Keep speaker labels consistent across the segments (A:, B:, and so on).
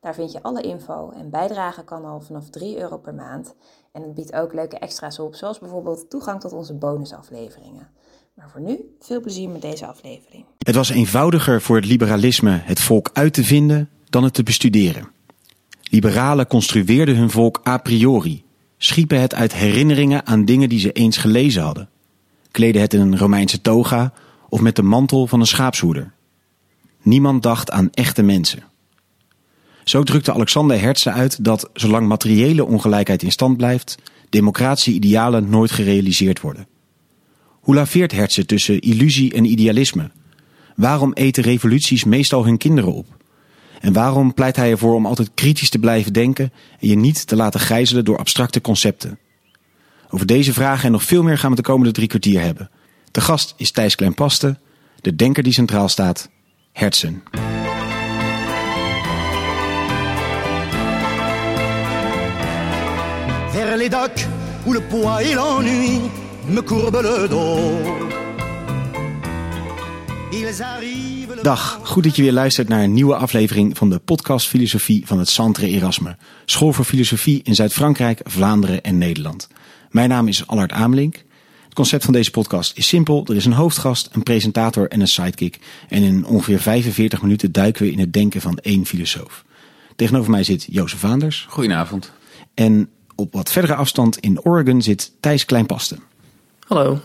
A: Daar vind je alle info en bijdragen kan al vanaf 3 euro per maand. En het biedt ook leuke extra's op, zoals bijvoorbeeld toegang tot onze bonusafleveringen. Maar voor nu, veel plezier met deze aflevering.
B: Het was eenvoudiger voor het liberalisme het volk uit te vinden dan het te bestuderen. Liberalen construeerden hun volk a priori, schiepen het uit herinneringen aan dingen die ze eens gelezen hadden, kleden het in een Romeinse toga of met de mantel van een schaapshoeder. Niemand dacht aan echte mensen. Zo drukte Alexander Hertzen uit dat, zolang materiële ongelijkheid in stand blijft, democratie-idealen nooit gerealiseerd worden. Hoe laveert Hertzen tussen illusie en idealisme? Waarom eten revoluties meestal hun kinderen op? En waarom pleit hij ervoor om altijd kritisch te blijven denken en je niet te laten gijzelen door abstracte concepten? Over deze vragen en nog veel meer gaan we de komende drie kwartier hebben. De gast is Thijs Kleinpaste, de denker die centraal staat, Hertzen.
C: Les docks où le poids et l'ennui me courbent le dos. Ils arrivent le
B: Dag, goed dat je weer luistert naar een nieuwe aflevering van de podcast Filosofie van het Centre Erasme, School voor Filosofie in Zuid-Frankrijk, Vlaanderen en Nederland. Mijn naam is Allard Amelink. Het concept van deze podcast is simpel. Er is een hoofdgast, een presentator en een sidekick. En in ongeveer 45 minuten duiken we in het denken van één filosoof. Tegenover mij zit Jozef Vaanders.
D: Goedenavond.
B: En op wat verdere afstand in Oregon zit Thijs Kleinpaste.
D: Hallo.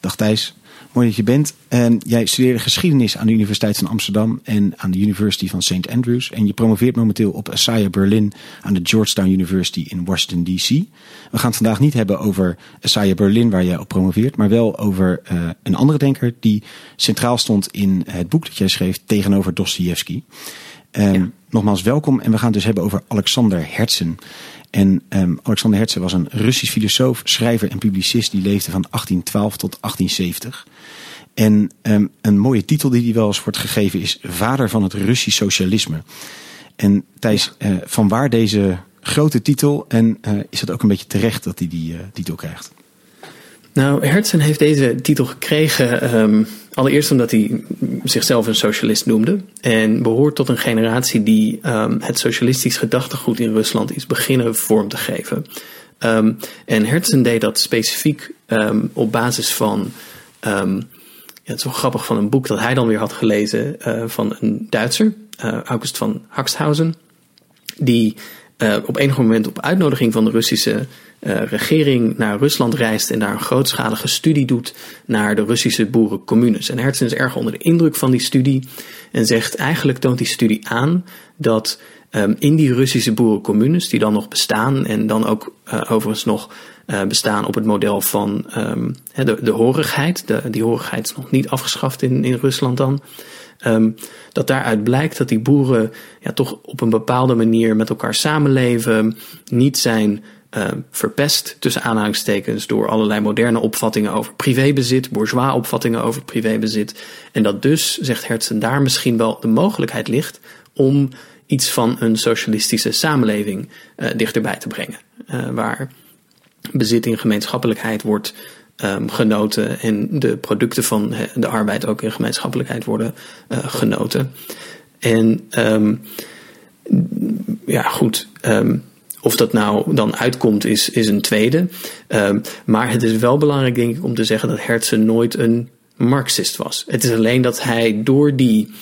B: Dag Thijs, mooi dat je bent. En jij studeerde geschiedenis aan de Universiteit van Amsterdam en aan de University van St. Andrews. En je promoveert momenteel op Isaiah Berlin aan de Georgetown University in Washington DC. We gaan het vandaag niet hebben over Isaiah Berlin waar jij op promoveert, maar wel over uh, een andere denker die centraal stond in het boek dat jij schreef tegenover Dostoevsky. Um, ja. Nogmaals welkom en we gaan het dus hebben over Alexander Herzen. En um, Alexander Herzen was een Russisch filosoof, schrijver en publicist die leefde van 1812 tot 1870. En um, een mooie titel die hij wel eens wordt gegeven is Vader van het Russisch Socialisme. En Thijs, ja. uh, van waar deze grote titel en uh, is het ook een beetje terecht dat hij die uh, titel krijgt?
D: Nou, Herzen heeft deze titel gekregen um, allereerst omdat hij zichzelf een socialist noemde en behoort tot een generatie die um, het socialistisch gedachtegoed in Rusland is beginnen vorm te geven. Um, en Herzen deed dat specifiek op basis van, het is wel grappig, van een boek dat hij dan weer had gelezen uh, van een Duitser, uh, August van Haxthausen, die uh, op enig moment op uitnodiging van de Russische uh, regering naar Rusland reist en daar een grootschalige studie doet naar de Russische boerencommunes. En Herzen is erg onder de indruk van die studie en zegt eigenlijk toont die studie aan dat um, in die Russische boerencommunes, die dan nog bestaan en dan ook uh, overigens nog uh, bestaan op het model van um, de, de horigheid, de, die horigheid is nog niet afgeschaft in, in Rusland dan. Um, dat daaruit blijkt dat die boeren ja, toch op een bepaalde manier met elkaar samenleven, niet zijn uh, verpest tussen aanhalingstekens door allerlei moderne opvattingen over privébezit, bourgeois opvattingen over privébezit. En dat dus, zegt Hertzen, daar misschien wel de mogelijkheid ligt om iets van een socialistische samenleving uh, dichterbij te brengen. Uh, waar bezit in gemeenschappelijkheid wordt um, genoten en de producten van de arbeid ook in gemeenschappelijkheid worden uh, genoten. En um, ja, goed. Of dat nou dan uitkomt, is, is een tweede. Um, maar het is wel belangrijk, denk ik, om te zeggen dat Herzen nooit een Marxist was. Het is alleen dat hij door die,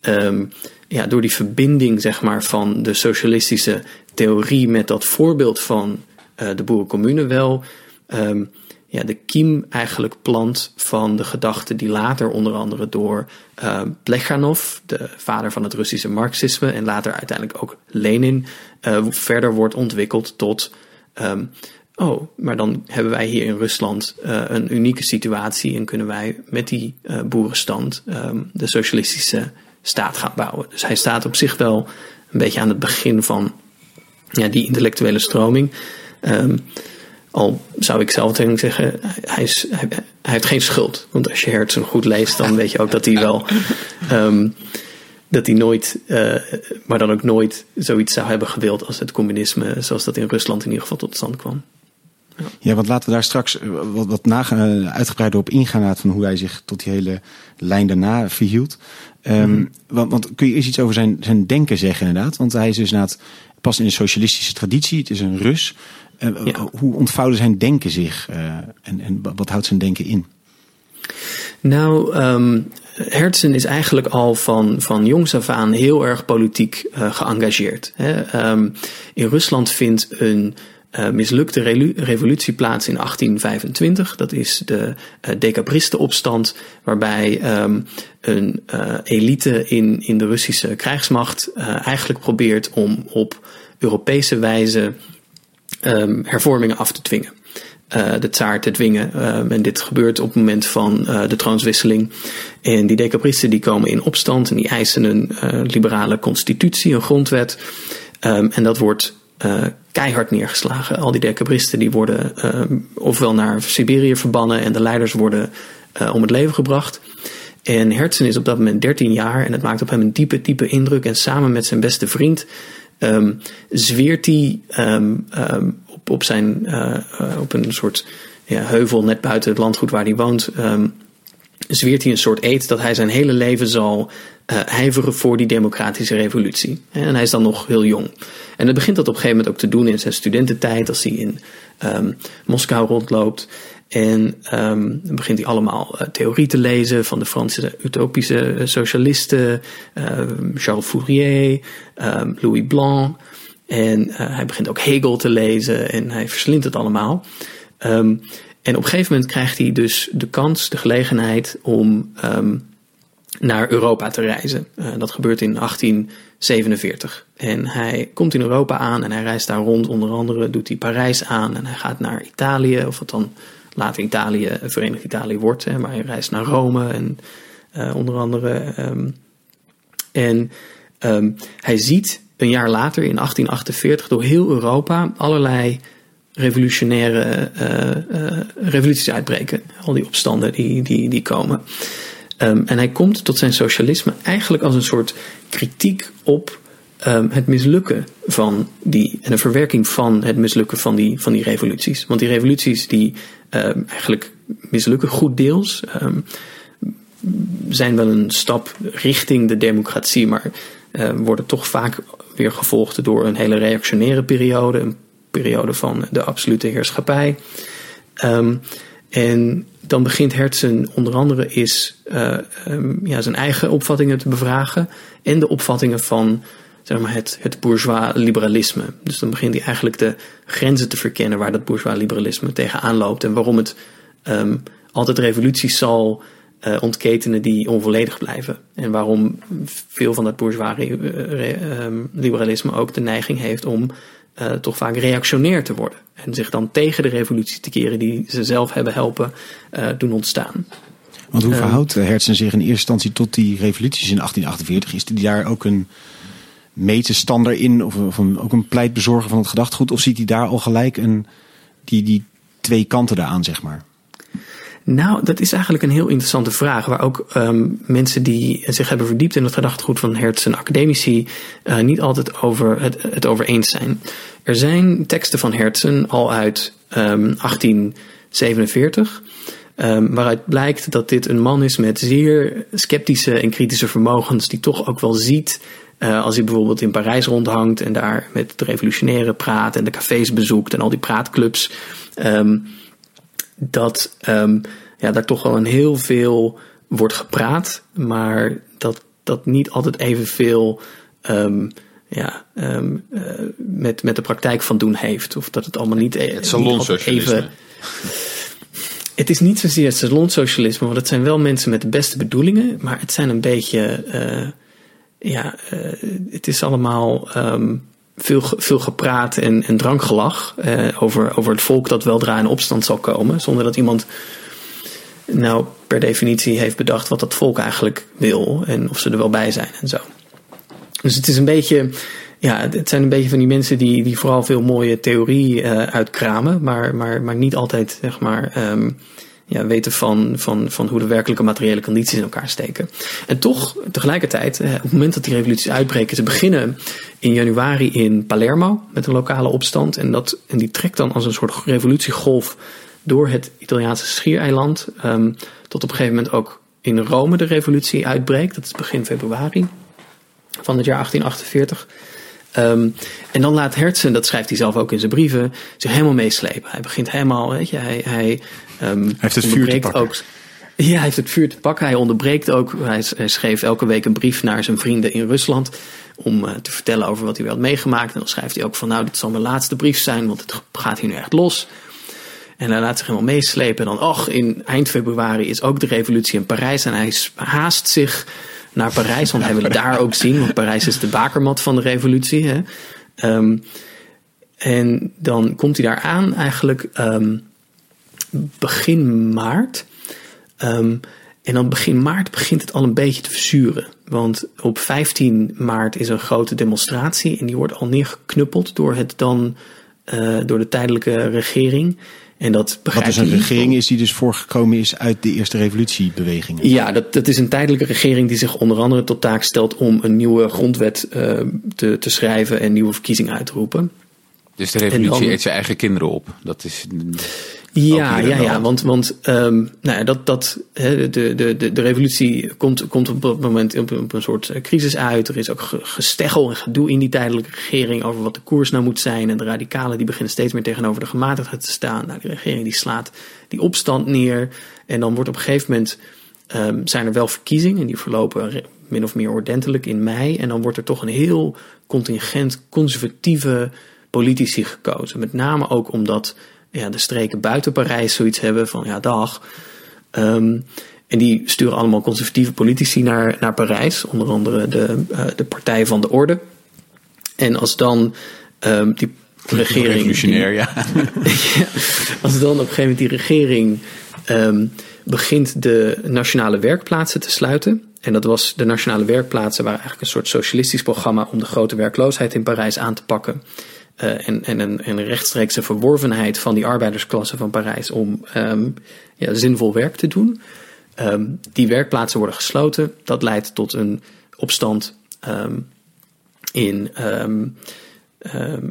D: um, ja, door die verbinding zeg maar, van de socialistische theorie met dat voorbeeld van uh, de boerencommune wel um, ja, de kiem eigenlijk plant van de gedachte die later onder andere door uh, Plekhanov, de vader van het Russische Marxisme, en later uiteindelijk ook Lenin, uh, verder wordt ontwikkeld tot. Um, oh, maar dan hebben wij hier in Rusland uh, een unieke situatie en kunnen wij met die boerenstand um, de socialistische staat gaan bouwen. Dus hij staat op zich wel een beetje aan het begin van ja, die intellectuele stroming. Um, al zou ik zelf tegen zeggen, hij, is, hij, hij, heeft geen schuld. Want als je Hertzen goed leest, dan weet je ook dat hij wel. Um, dat hij nooit, uh, maar dan ook nooit zoiets zou hebben gewild als het communisme, zoals dat in Rusland in ieder geval tot stand kwam.
B: Ja, ja want laten we daar straks eh, wat, wat uh, uitgebreider op ingaan, van hoe hij zich tot die hele lijn daarna verhield. Um, want, want, kun je eens iets over zijn, zijn denken zeggen, inderdaad? Want hij is dus inderdaad pas in de socialistische traditie, het is een Rus. Uh, ja. Hoe ontvouwde zijn denken zich en, en wat houdt zijn denken in?
D: Nou, um, Herzen is eigenlijk al van, van jongs af aan heel erg politiek uh, geëngageerd. Hè. Um, in Rusland vindt een uh, mislukte revolutie plaats in 1825. Dat is de uh, decabristenopstand, waarbij um, een elite in, in de Russische krijgsmacht eigenlijk probeert om op Europese wijze um, hervormingen af te dwingen uh, de tsaar te dwingen. Uh, en dit gebeurt op het moment van uh, de troonswisseling. En die decabristen die komen in opstand en die eisen een liberale constitutie, een grondwet. Um, en dat wordt keihard neergeslagen. Al die decabristen die worden ofwel naar Siberië verbannen en de leiders worden om het leven gebracht. En Herzen is op dat moment 13 jaar en het maakt op hem een diepe, diepe indruk. En samen met zijn beste vriend um, zweert hij um, um, op, op, zijn, uh, op een soort ja, heuvel net buiten het landgoed waar hij woont. zweert hij een soort eed dat hij zijn hele leven zal uh, ijveren voor die democratische revolutie. En hij is dan nog heel jong. En het begint dat op een gegeven moment ook te doen in zijn studententijd, als hij in Moskou rondloopt. En um, dan begint hij allemaal uh, theorie te lezen van de Franse utopische uh, socialisten, uh, Charles Fourier, um, Louis Blanc. En hij begint ook Hegel te lezen en hij verslindt het allemaal. Um, en op een gegeven moment krijgt hij dus de kans, de gelegenheid om naar Europa te reizen. Dat gebeurt in 1847. En hij komt in Europa aan en hij reist daar rond. Onder andere doet hij Parijs aan en hij gaat naar Italië, of wat dan later Italië, Verenigd Italië wordt. Maar hij reist naar Rome en uh, onder andere. Um, en um, hij ziet een jaar later, in 1848, door heel Europa allerlei revolutionaire uh, uh, revoluties uitbreken. Al die opstanden die, die, die komen. Um, en hij komt tot zijn socialisme eigenlijk als een soort kritiek op het mislukken van die, en een verwerking van het mislukken van die, van die revoluties. Want die revoluties die um, eigenlijk mislukken goed deels, um, zijn wel een stap richting de democratie, maar uh, worden toch vaak weer gevolgd door een hele reactionaire periode, een periode van de absolute heerschappij. En dan begint Hertzen onder andere is, um, ja, zijn eigen opvattingen te bevragen en de opvattingen van zeg maar, het, het bourgeois liberalisme. Dus dan begint hij eigenlijk de grenzen te verkennen waar dat bourgeois liberalisme tegenaan loopt en waarom het um, altijd revoluties zal uh, ontketenen die onvolledig blijven. En waarom veel van dat bourgeois um, liberalisme ook de neiging heeft om uh, toch vaak reactionair te worden. En zich dan tegen de revolutie te keren die ze zelf hebben helpen uh, doen ontstaan.
B: Want hoe verhoudt Hertzen zich in eerste instantie tot die revoluties in 1848? Is die daar ook een medestander in, of, of een, ook een pleitbezorger van het gedachtegoed? Of ziet hij daar al gelijk een, die, die twee kanten daaraan, zeg maar?
D: Nou, dat is eigenlijk een heel interessante vraag. Waar ook um, mensen die zich hebben verdiept in het gedachtegoed van Hertz en academici uh, niet altijd over het, het over eens zijn. Er zijn teksten van Hertzen al uit um, 1847. Um, waaruit blijkt dat dit een man is met zeer sceptische en kritische vermogens, die toch ook wel ziet uh, als hij bijvoorbeeld in Parijs rondhangt en daar met de revolutionairen praat en de cafés bezoekt en al die praatclubs, um, dat um, ja, daar toch wel een heel veel wordt gepraat, maar dat dat niet altijd evenveel um, ja, um, uh, met, met de praktijk van doen heeft. Of dat het allemaal niet,
E: e- het salonsocialisme. Even,
D: het is niet zozeer het salonsocialisme, want het zijn wel mensen met de beste bedoelingen, maar het zijn een beetje uh, ja, uh, het is allemaal um, veel, veel gepraat en, en drankgelach uh, over, over het volk dat weldra in opstand zal komen, zonder dat iemand nou per definitie heeft bedacht wat dat volk eigenlijk wil en of ze er wel bij zijn en zo. Dus het is een beetje, ja, het zijn een beetje van die mensen die, die vooral veel mooie theorie uh, uitkramen, maar, maar, maar niet altijd zeg maar, um, ja, weten van, van, van hoe de werkelijke materiële condities in elkaar steken. En toch, tegelijkertijd, op het moment dat die revoluties uitbreken, ze beginnen in januari in Palermo met een lokale opstand. En, dat, en die trekt dan als een soort revolutiegolf door het Italiaanse schiereiland. Um, tot op een gegeven moment ook in Rome de revolutie uitbreekt. Dat is begin februari van het jaar 1848. Um, en dan laat Hertzen, dat schrijft hij zelf ook in zijn brieven, zich helemaal meeslepen. Hij begint helemaal, weet je, hij, hij, um,
B: hij heeft het vuur te pakken. Ook,
D: ja, hij heeft het vuur te pakken. Hij onderbreekt ook. Hij, hij schreef elke week een brief naar zijn vrienden in Rusland om uh, te vertellen over wat hij wel had meegemaakt. En dan schrijft hij ook van, nou, dit zal mijn laatste brief zijn, want het gaat hier nu echt los. En hij laat zich helemaal meeslepen. En dan, och, in eind februari is ook de revolutie in Parijs. En hij haast zich naar Parijs, want hij wil het daar ook zien. Want Parijs is de bakermat van de revolutie. Hè. Um, en dan komt hij daar aan eigenlijk um, begin maart. Um, en dan begin maart begint het al een beetje te verzuren. Want op 15 maart is een grote demonstratie en die wordt al neergeknuppeld door het dan uh, door de tijdelijke regering. En dat
B: Wat dus een regering is die dus voorgekomen is uit de eerste revolutiebewegingen?
D: Ja, dat, dat is een tijdelijke regering die zich onder andere tot taak stelt om een nieuwe grondwet uh, te, te schrijven en nieuwe verkiezingen uit te roepen.
E: Dus de revolutie dan, eet zijn eigen kinderen op. Dat is.
D: Ja, ja, ja, want, want um, nou ja, dat, dat, de, de, de, de revolutie komt, komt op dat moment op, op een soort crisis uit. Er is ook gesteggel en gedoe in die tijdelijke regering over wat de koers nou moet zijn. En de radicalen die beginnen steeds meer tegenover de gematigdheid te staan. Nou, die regering die slaat die opstand neer. En dan wordt op een gegeven moment um, zijn er wel verkiezingen. Die verlopen min of meer ordentelijk in mei. En dan wordt er toch een heel contingent conservatieve politici gekozen. Met name ook omdat ja, de streken buiten Parijs zoiets hebben van ja, dag. Um, en die sturen allemaal conservatieve politici naar, naar Parijs, onder andere de, uh, de Partij van de Orde. En als dan um, die regering.
E: Revolutionair, ja.
D: ja. Als dan op een gegeven moment die regering um, begint de nationale werkplaatsen te sluiten. En dat was de nationale werkplaatsen, waren eigenlijk een soort socialistisch programma om de grote werkloosheid in Parijs aan te pakken. Uh, en, en een, een rechtstreekse verworvenheid van die arbeidersklasse van Parijs om um, ja, zinvol werk te doen. Um, die werkplaatsen worden gesloten. Dat leidt tot een opstand um, in,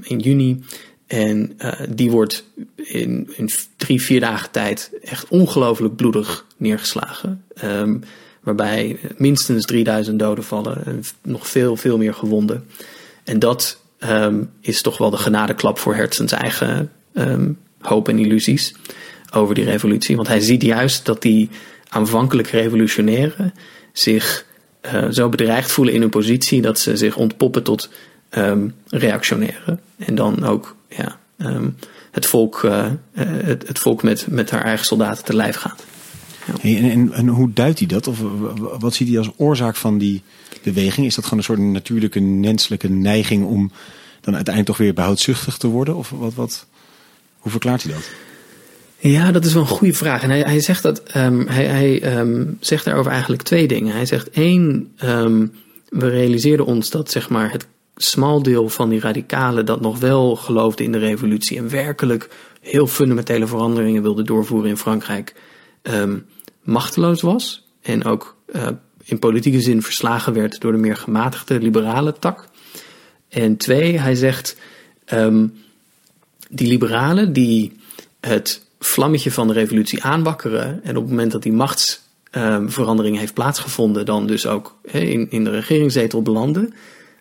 D: in juni. En uh, die wordt in, in drie, vier dagen tijd echt ongelooflijk bloedig neergeslagen. waarbij minstens 3000 doden vallen en nog veel, veel meer gewonden. En dat um, is toch wel de genadeklap voor Hertzens eigen um, hoop en illusies over die revolutie. Want hij ziet juist dat die aanvankelijk revolutionairen zich uh, zo bedreigd voelen in hun positie dat ze zich ontpoppen tot um, reactionairen. En dan ook ja, het volk, uh, het, het, volk met, met haar eigen soldaten te lijf gaat.
B: Ja. En, en, en, hoe duidt hij dat? Of wat ziet hij als oorzaak van die beweging? Is dat gewoon een soort natuurlijke menselijke neiging om dan uiteindelijk toch weer behoudzuchtig te worden? Of wat, wat, hoe verklaart hij dat?
D: Ja, dat is wel een goede vraag. En hij, hij zegt dat um, hij, hij um, zegt daarover eigenlijk twee dingen. Hij zegt één, um, we realiseerden ons dat zeg maar het smal deel van die radicalen dat nog wel geloofde in de revolutie en werkelijk heel fundamentele veranderingen wilde doorvoeren in Frankrijk, machteloos was. En ook uh, in politieke zin verslagen werd door de meer gematigde liberale tak. En twee, hij zegt, um, die liberalen die het vlammetje van de revolutie aanwakkeren en op het moment dat die machtsverandering um, heeft plaatsgevonden, dan dus ook in, in de regeringszetel belanden,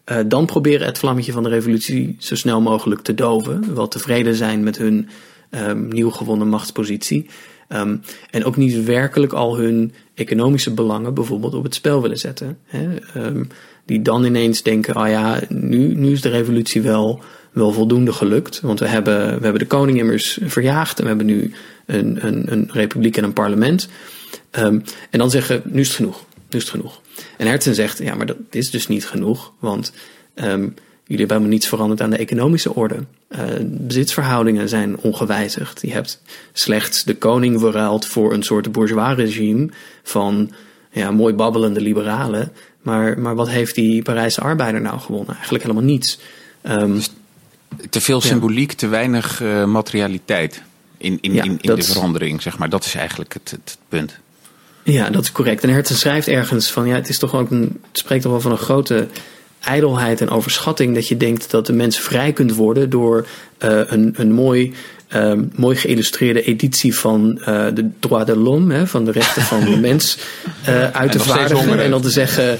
D: uh, dan proberen het vlammetje van de revolutie zo snel mogelijk te doven, wel tevreden zijn met hun um, nieuw gewonnen machtspositie. Um, en ook niet werkelijk al hun economische belangen bijvoorbeeld op het spel willen zetten. Hè? Um, die dan ineens denken, oh ja, nu, nu is de revolutie wel, wel voldoende gelukt. Want we hebben, we hebben de koning immers verjaagd en we hebben nu een, een, een republiek en een parlement. Um, en dan zeggen, nu is het genoeg, nu is het genoeg. En Hertzen zegt, ja, maar dat is dus niet genoeg, want jullie hebben helemaal niets veranderd aan de economische orde. Uh, bezitsverhoudingen zijn ongewijzigd. Je hebt slechts de koning verruild voor een soort bourgeois regime van ja, mooi babbelende liberalen Maar, maar wat heeft die Parijse arbeider nou gewonnen? Eigenlijk helemaal niets. Um,
E: te veel symboliek, te weinig uh, materialiteit in, in, in, in de verandering, zeg maar. Dat is eigenlijk het, het, punt.
D: Ja, dat is correct. En Hertzen schrijft ergens van, ja, het is toch ook een, het spreekt toch wel van een grote ijdelheid en overschatting dat je denkt dat de mens vrij kunt worden door uh, een, een mooi uh, mooi geïllustreerde editie van uh, de droit de l'homme, van de rechten van de mens, uh, uit te vaardigen. En dan te zeggen,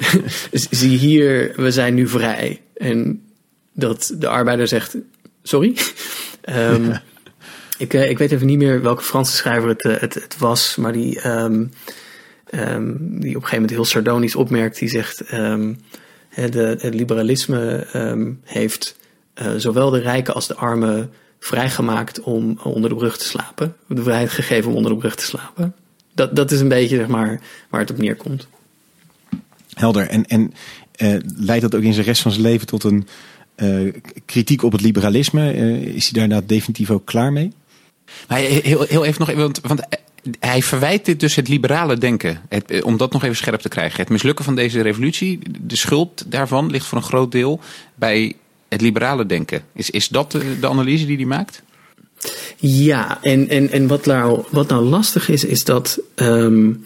D: zie hier, we zijn nu vrij. En dat de arbeider zegt, sorry? um, ik, ik weet even niet meer welke Franse schrijver het, het, het was, maar die, um, um, die op een gegeven moment heel sardonisch opmerkt, die zegt, de, het liberalisme heeft zowel de rijken als de armen vrijgemaakt om onder de brug te slapen. De vrijheid gegeven om onder de brug te slapen. Dat, dat is een beetje zeg maar, waar het op neerkomt.
B: Helder. En, en uh, leidt dat ook in zijn rest van zijn leven tot een uh, kritiek op het liberalisme? Uh, is hij daarna definitief ook klaar mee?
E: Maar heel, heel even nog even, want, want hij verwijt dit dus het liberale denken. Het, om dat nog even scherp te krijgen. Het mislukken van deze revolutie, de schuld daarvan ligt voor een groot deel bij het liberale denken. Is, is dat de, de analyse die hij maakt?
D: Ja, en, en, en wat, nou, wat nou lastig is, is dat um,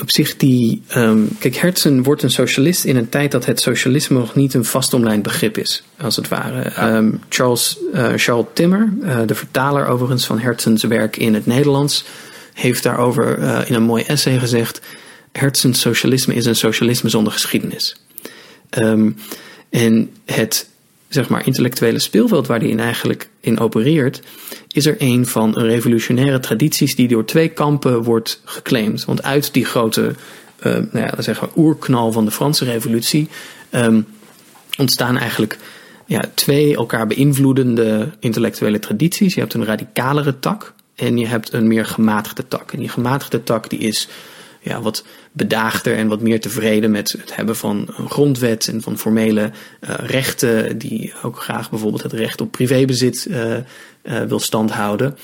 D: op zich die. Um, kijk, Hertzen wordt een socialist in een tijd dat het socialisme nog niet een vastomlijnd begrip is, als het ware. Um, Charles, uh, Charles Timmer, uh, de vertaler overigens van Hertzens werk in het Nederlands, heeft daarover uh, in een mooi essay gezegd: Hertzens socialisme is een socialisme zonder geschiedenis. Um, en het zeg maar, intellectuele speelveld waar die in eigenlijk in opereert, is er een van revolutionaire tradities die door twee kampen wordt geclaimd. Want uit die grote, uh, nou ja, zeggen we, oerknal van de Franse revolutie um, ontstaan eigenlijk ja, twee elkaar beïnvloedende intellectuele tradities. Je hebt een radicalere tak en je hebt een meer gematigde tak. En die gematigde tak die is ja, wat bedaagder en wat meer tevreden met het hebben van een grondwet en van formele uh, rechten, die ook graag bijvoorbeeld het recht op privébezit uh, uh, wil standhouden.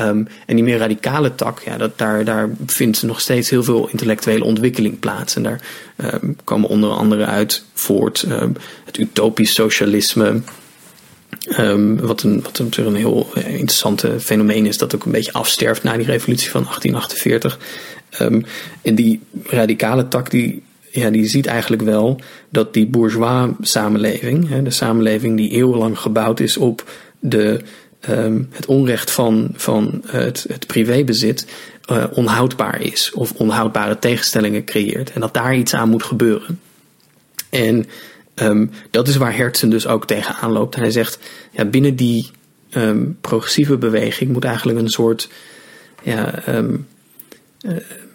D: Um, en die meer radicale tak, ja, dat, daar, daar vindt nog steeds heel veel intellectuele ontwikkeling plaats. En daar um, komen onder andere uit voort um, het utopisch socialisme. Um, wat, een, wat een, een heel interessante fenomeen is, dat ook een beetje afsterft na die revolutie van 1848. Um, en die radicale tak die, ja, die ziet eigenlijk wel dat die bourgeois samenleving, hè, de samenleving die eeuwenlang gebouwd is op de, um, het onrecht van, van het, het privébezit, uh, onhoudbaar is of onhoudbare tegenstellingen creëert. En dat daar iets aan moet gebeuren. En um, dat is waar Hertzen dus ook tegenaan loopt. Hij zegt, ja, binnen die um, progressieve beweging moet eigenlijk een soort ja, um,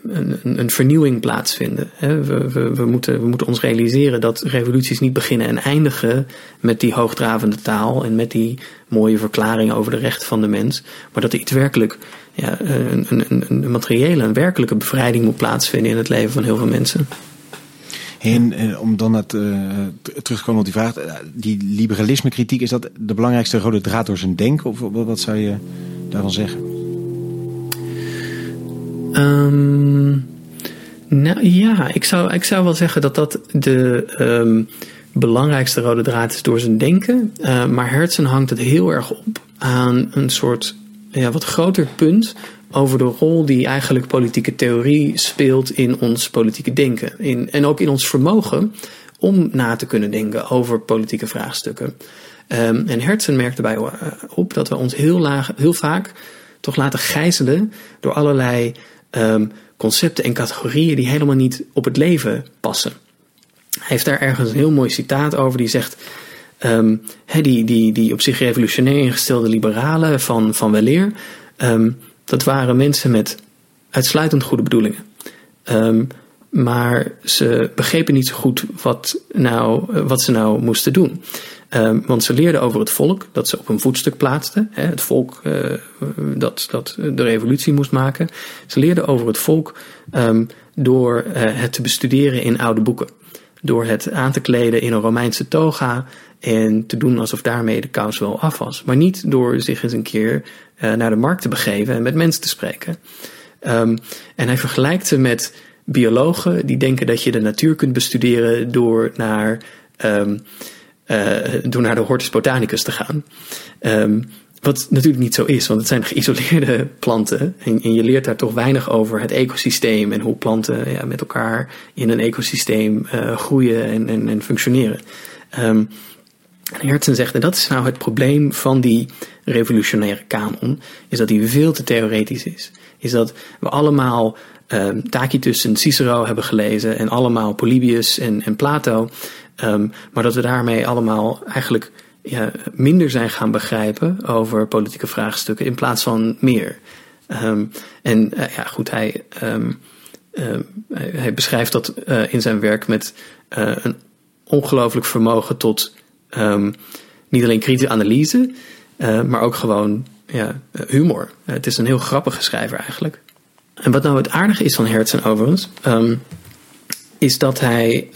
D: een, een, vernieuwing plaatsvinden. We, we, we, moeten, we moeten ons realiseren dat revoluties niet beginnen en eindigen met die hoogdravende taal en met die mooie verklaringen over de rechten van de mens, maar dat er iets werkelijk, ja, een, een, een materiële, een werkelijke bevrijding moet plaatsvinden in het leven van heel veel mensen.
B: En eh, om dan het, terug te komen op die vraag, eh, die liberalisme kritiek, is dat de belangrijkste rode draad door zijn denken? Of wat zou je daarvan zeggen?
D: Um, nou ja, ik zou, ik zou wel zeggen dat dat de um, belangrijkste rode draad is door zijn denken. Maar Hertzen hangt het heel erg op aan een soort ja, wat groter punt over de rol die eigenlijk politieke theorie speelt in ons politieke denken. In, en ook in ons vermogen om na te kunnen denken over politieke vraagstukken. Um, en Hertzen merkt erbij uh, op dat we ons heel, laag, heel vaak toch laten gijzelen door allerlei um, concepten en categorieën die helemaal niet op het leven passen. Hij heeft daar ergens een heel mooi citaat over die zegt. Um, die, die, die op zich revolutionair ingestelde liberalen van, van weleer, dat waren mensen met uitsluitend goede bedoelingen. Um, maar ze begrepen niet zo goed wat, nou, wat ze nou moesten doen. Um, want ze leerden over het volk dat ze op een voetstuk plaatsten. Hè, het volk uh, dat, dat de revolutie moest maken. Ze leerden over het volk um, door uh, het te bestuderen in oude boeken. Door het aan te kleden in een Romeinse toga en te doen alsof daarmee de kous wel af was. Maar niet door zich eens een keer uh, naar de markt te begeven en met mensen te spreken. Um, en hij vergelijkt ze met biologen die denken dat je de natuur kunt bestuderen door naar, um, uh, door naar de Hortus botanicus te gaan. Um, wat natuurlijk niet zo is, want het zijn geïsoleerde planten. En, en, je leert daar toch weinig over het ecosysteem en hoe planten ja, met elkaar in een ecosysteem uh, groeien en, en, en functioneren. En Hertzen zegt, en dat is nou het probleem van die revolutionaire kanon, is dat die veel te theoretisch is. Is dat we allemaal um, Tacitus en Cicero hebben gelezen en allemaal Polybius en, en Plato, um, maar dat we daarmee allemaal eigenlijk ja, minder zijn gaan begrijpen over politieke vraagstukken in plaats van meer. Um, en uh, ja, goed, hij, hij beschrijft dat uh, in zijn werk met een ongelooflijk vermogen tot um, niet alleen kritische analyse, maar ook gewoon ja, humor. het is een heel grappige schrijver eigenlijk. En wat nou het aardige is van Hertzen overigens, is dat hij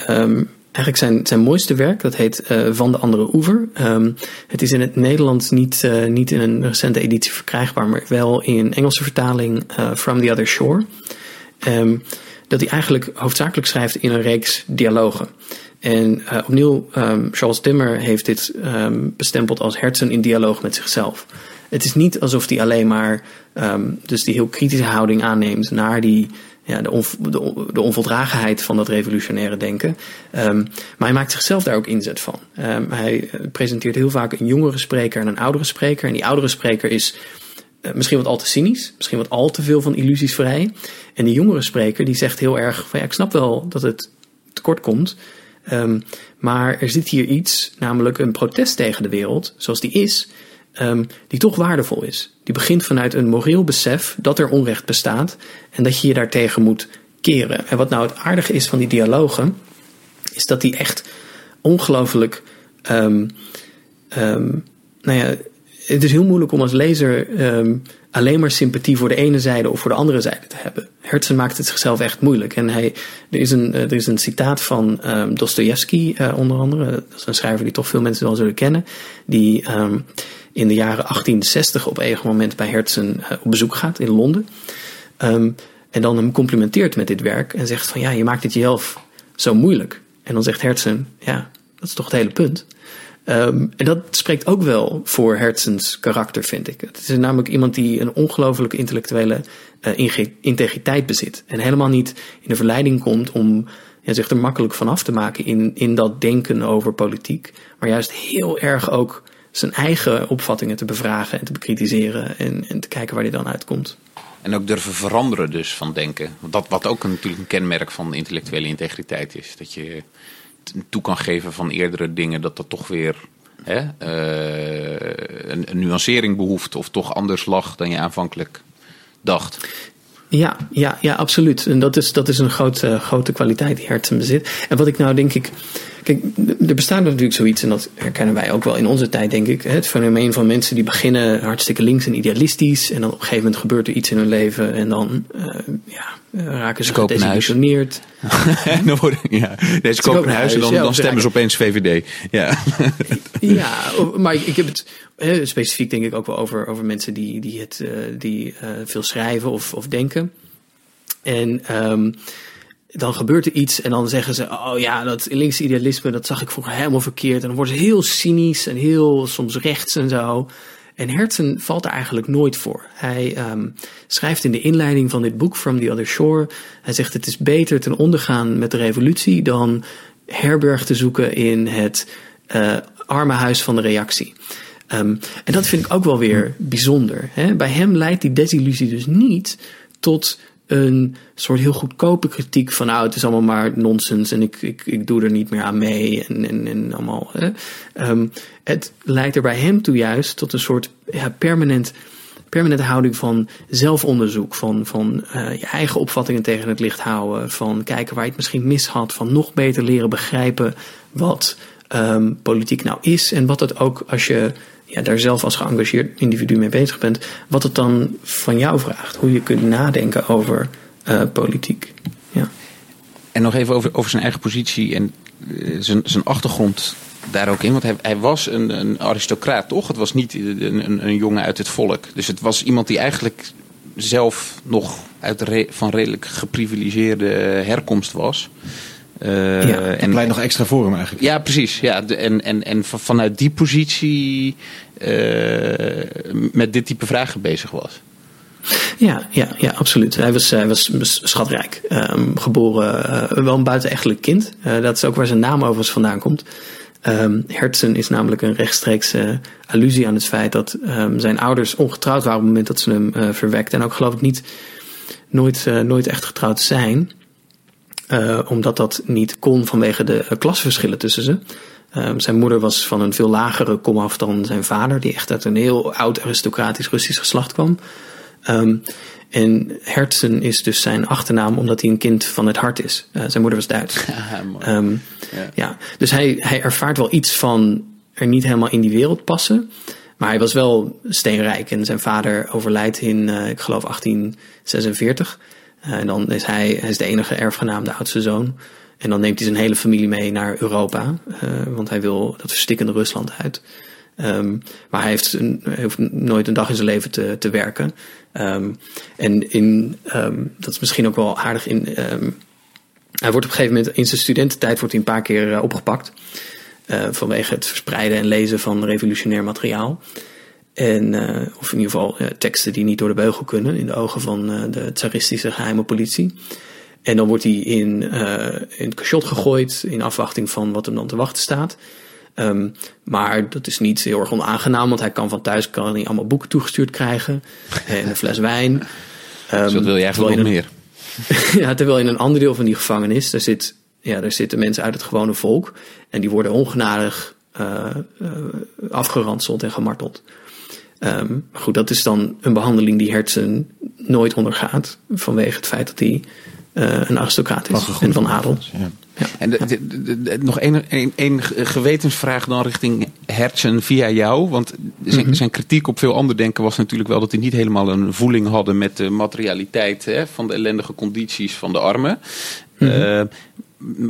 D: eigenlijk zijn, zijn mooiste werk. Dat heet Van de Andere Oever. Het is in het Nederlands niet, niet in een recente editie verkrijgbaar, maar wel in Engelse vertaling From the Other Shore. Dat hij eigenlijk hoofdzakelijk schrijft in een reeks dialogen. En opnieuw, um, Charles Timmer heeft dit bestempeld als Herzen in dialoog met zichzelf. Het is niet alsof hij alleen maar dus die heel kritische houding aanneemt naar die ja, de, de, onvoldragenheid van dat revolutionaire denken. Maar hij maakt zichzelf daar ook inzet van. Hij eh, presenteert heel vaak een jongere spreker en een oudere spreker. En die oudere spreker is uh, misschien wat al te cynisch, misschien wat al te veel van illusies vrij. En die jongere spreker die zegt heel erg van ja, ik snap wel dat het tekort komt. Um, maar er zit hier iets, namelijk een protest tegen de wereld, zoals die is, um, die toch waardevol is. Die begint vanuit een moreel besef dat er onrecht bestaat en dat je je daartegen moet keren. En wat nou het aardige is van die dialogen, is dat die echt ongelooflijk. Um, nou ja, het is heel moeilijk om als lezer um, alleen maar sympathie voor de ene zijde of voor de andere zijde te hebben. Herzen maakt het zichzelf echt moeilijk. En hij, er, is een, er is een citaat van um, Dostoevsky, uh, onder andere. Dat is een schrijver die toch veel mensen wel zullen kennen. Die um, in de jaren 1860 op een moment bij Herzen uh, op bezoek gaat in Londen. En dan hem complimenteert met dit werk en zegt van ja, je maakt het jezelf zo moeilijk. En dan zegt Herzen, ja, dat is toch het hele punt. Um, en dat spreekt ook wel voor Herzens karakter, vind ik. Het is namelijk iemand die een ongelooflijke intellectuele uh, integriteit bezit. En helemaal niet in de verleiding komt om ja, zich er makkelijk van af te maken in, in dat denken over politiek. Maar juist heel erg ook zijn eigen opvattingen te bevragen en te bekritiseren en, en te kijken waar hij dan uitkomt.
E: En ook durven veranderen dus van denken. Dat wat ook natuurlijk een kenmerk van intellectuele integriteit is. Dat je toe kan geven van eerdere dingen, dat dat toch weer hè, uh, een, een, nuancering behoeft of toch anders lag dan je aanvankelijk dacht.
D: Ja, ja, ja, absoluut. En dat is, dat is een grote, grote kwaliteit die Hertzen bezit. En wat ik nou denk ik Kijk, er bestaat natuurlijk zoiets, en dat herkennen wij ook wel in onze tijd, denk ik. Het fenomeen van mensen die beginnen hartstikke links en idealistisch. En dan op een gegeven moment gebeurt er iets in hun leven. En dan uh, ja, raken ze gedesillusioneerd.
E: dan worden, ja, nee, ze kopen een huis en dan, dan stemmen ze opeens VVD. Ja,
D: ja maar ik heb het specifiek denk ik ook wel over, over mensen die, die, het, uh, die uh, veel schrijven of, of denken. En um, dan gebeurt er iets en dan zeggen ze: Oh ja, dat linkse idealisme, dat zag ik vroeger helemaal verkeerd. En dan worden ze heel cynisch en heel soms rechts en zo. En Herzen valt er eigenlijk nooit voor. Hij um, schrijft in de inleiding van dit boek, From the Other Shore: Hij zegt: Het is beter ten ondergaan met de revolutie dan herberg te zoeken in het uh, arme huis van de reactie. Um, en dat vind ik ook wel weer bijzonder. Hè? Bij hem leidt die desillusie dus niet tot een soort heel goedkope kritiek van nou, het is allemaal maar nonsens en ik, ik, ik doe er niet meer aan mee en, en, en allemaal. Um, het leidt er bij hem toe juist tot een soort ja, permanent, permanente houding van zelfonderzoek, van, van uh, je eigen opvattingen tegen het licht houden, van kijken waar je het misschien mis had, van nog beter leren begrijpen wat um, politiek nou is en wat het ook als je ja, daar zelf als geëngageerd individu mee bezig bent, wat het dan van jou vraagt. Hoe je kunt nadenken over uh, politiek. Ja.
E: En nog even over, over zijn eigen positie en uh, zijn, zijn achtergrond daar ook in. Want hij, hij was een, een, aristocraat, toch? Het was niet een, een, jongen uit het volk. Dus het was iemand die eigenlijk zelf nog uit van redelijk geprivilegeerde herkomst was. Uh,
B: ja, en pleit nog extra voor hem eigenlijk.
E: Ja, precies. Ja, en, en, en vanuit die positie uh, met dit type vragen bezig was.
D: Ja, ja, ja absoluut. Hij was, hij was schatrijk. Um, geboren, uh, wel een buitenechtelijk kind. Uh, dat is ook waar zijn naam overigens vandaan komt. Um, Hertzen is namelijk een rechtstreekse allusie aan het feit dat um, zijn ouders ongetrouwd waren op het moment dat ze hem uh, verwekten. En ook geloof ik niet nooit, nooit echt getrouwd zijn. Omdat dat niet kon vanwege de klasverschillen tussen ze. Um, zijn moeder was van een veel lagere komaf dan zijn vader, die echt uit een heel oud aristocratisch Russisch geslacht kwam. Um, en Herzen is dus zijn achternaam omdat hij een kind van het hart is. Uh, zijn moeder was Duits. Ja, um, ja. ja. Dus hij, hij ervaart wel iets van er niet helemaal in die wereld passen. Maar hij was wel steenrijk. En zijn vader overlijdt in, uh, ik geloof, 1846. Uh, en dan is hij, is de enige erfgenaam, de oudste zoon. En dan neemt hij zijn hele familie mee naar Europa. want hij wil dat verstikkende Rusland uit. Um, maar hij heeft, hoeft nooit een dag in zijn leven te, te werken. Um, en in, um, dat is misschien ook wel aardig. In, hij wordt op een gegeven moment in zijn studententijd wordt hij een paar keer uh, opgepakt. Vanwege het verspreiden en lezen van revolutionair materiaal. En, uh, of in ieder geval teksten die niet door de beugel kunnen in de ogen van de tsaristische geheime politie. En dan wordt hij in, in het cachot gegooid in afwachting van wat hem dan te wachten staat. Um, maar dat is niet heel erg onaangenaam, want hij kan van thuis kan hij allemaal boeken toegestuurd krijgen en een fles wijn. Um,
E: dus wat wil je eigenlijk nog meer?
D: ja, terwijl in een ander deel van die gevangenis, daar, zit, ja, daar zitten mensen uit het gewone volk en die worden ongenadig afgeranseld en gemarteld. Um, maar goed, dat is dan een behandeling die Hertzen nooit ondergaat vanwege het feit dat hij uh, een aristocraat is en van adel.
E: Ja. Ja. En de, de, de, nog één gewetensvraag dan richting Hertzen via jou. Want zijn, mm -hmm. zijn, kritiek op veel ander denken was natuurlijk wel dat hij niet helemaal een voeling hadden met de materialiteit hè, van de ellendige condities van de armen. Mm -hmm. uh,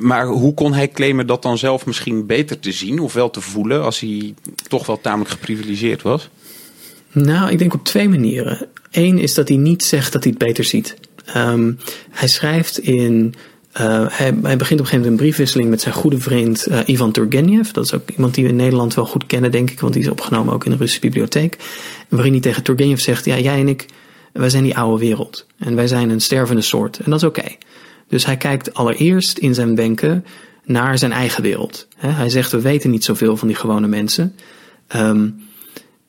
E: maar hoe kon hij claimen dat dan zelf misschien beter te zien of wel te voelen als hij toch wel tamelijk geprivilegeerd was?
D: Nou, ik denk op twee manieren. Eén is dat hij niet zegt dat hij het beter ziet. Um, hij schrijft in. Uh, hij, begint op een gegeven moment een briefwisseling met zijn goede vriend uh, Ivan Turgenev. Dat is ook iemand die we in Nederland wel goed kennen, denk ik, want die is opgenomen ook in de Russische bibliotheek. Waarin hij tegen Turgenev zegt: Ja, jij en ik, wij zijn die oude wereld. En wij zijn een stervende soort. En dat is oké. Dus hij kijkt allereerst in zijn denken naar zijn eigen wereld. Hij zegt: We weten niet zoveel van die gewone mensen. Um,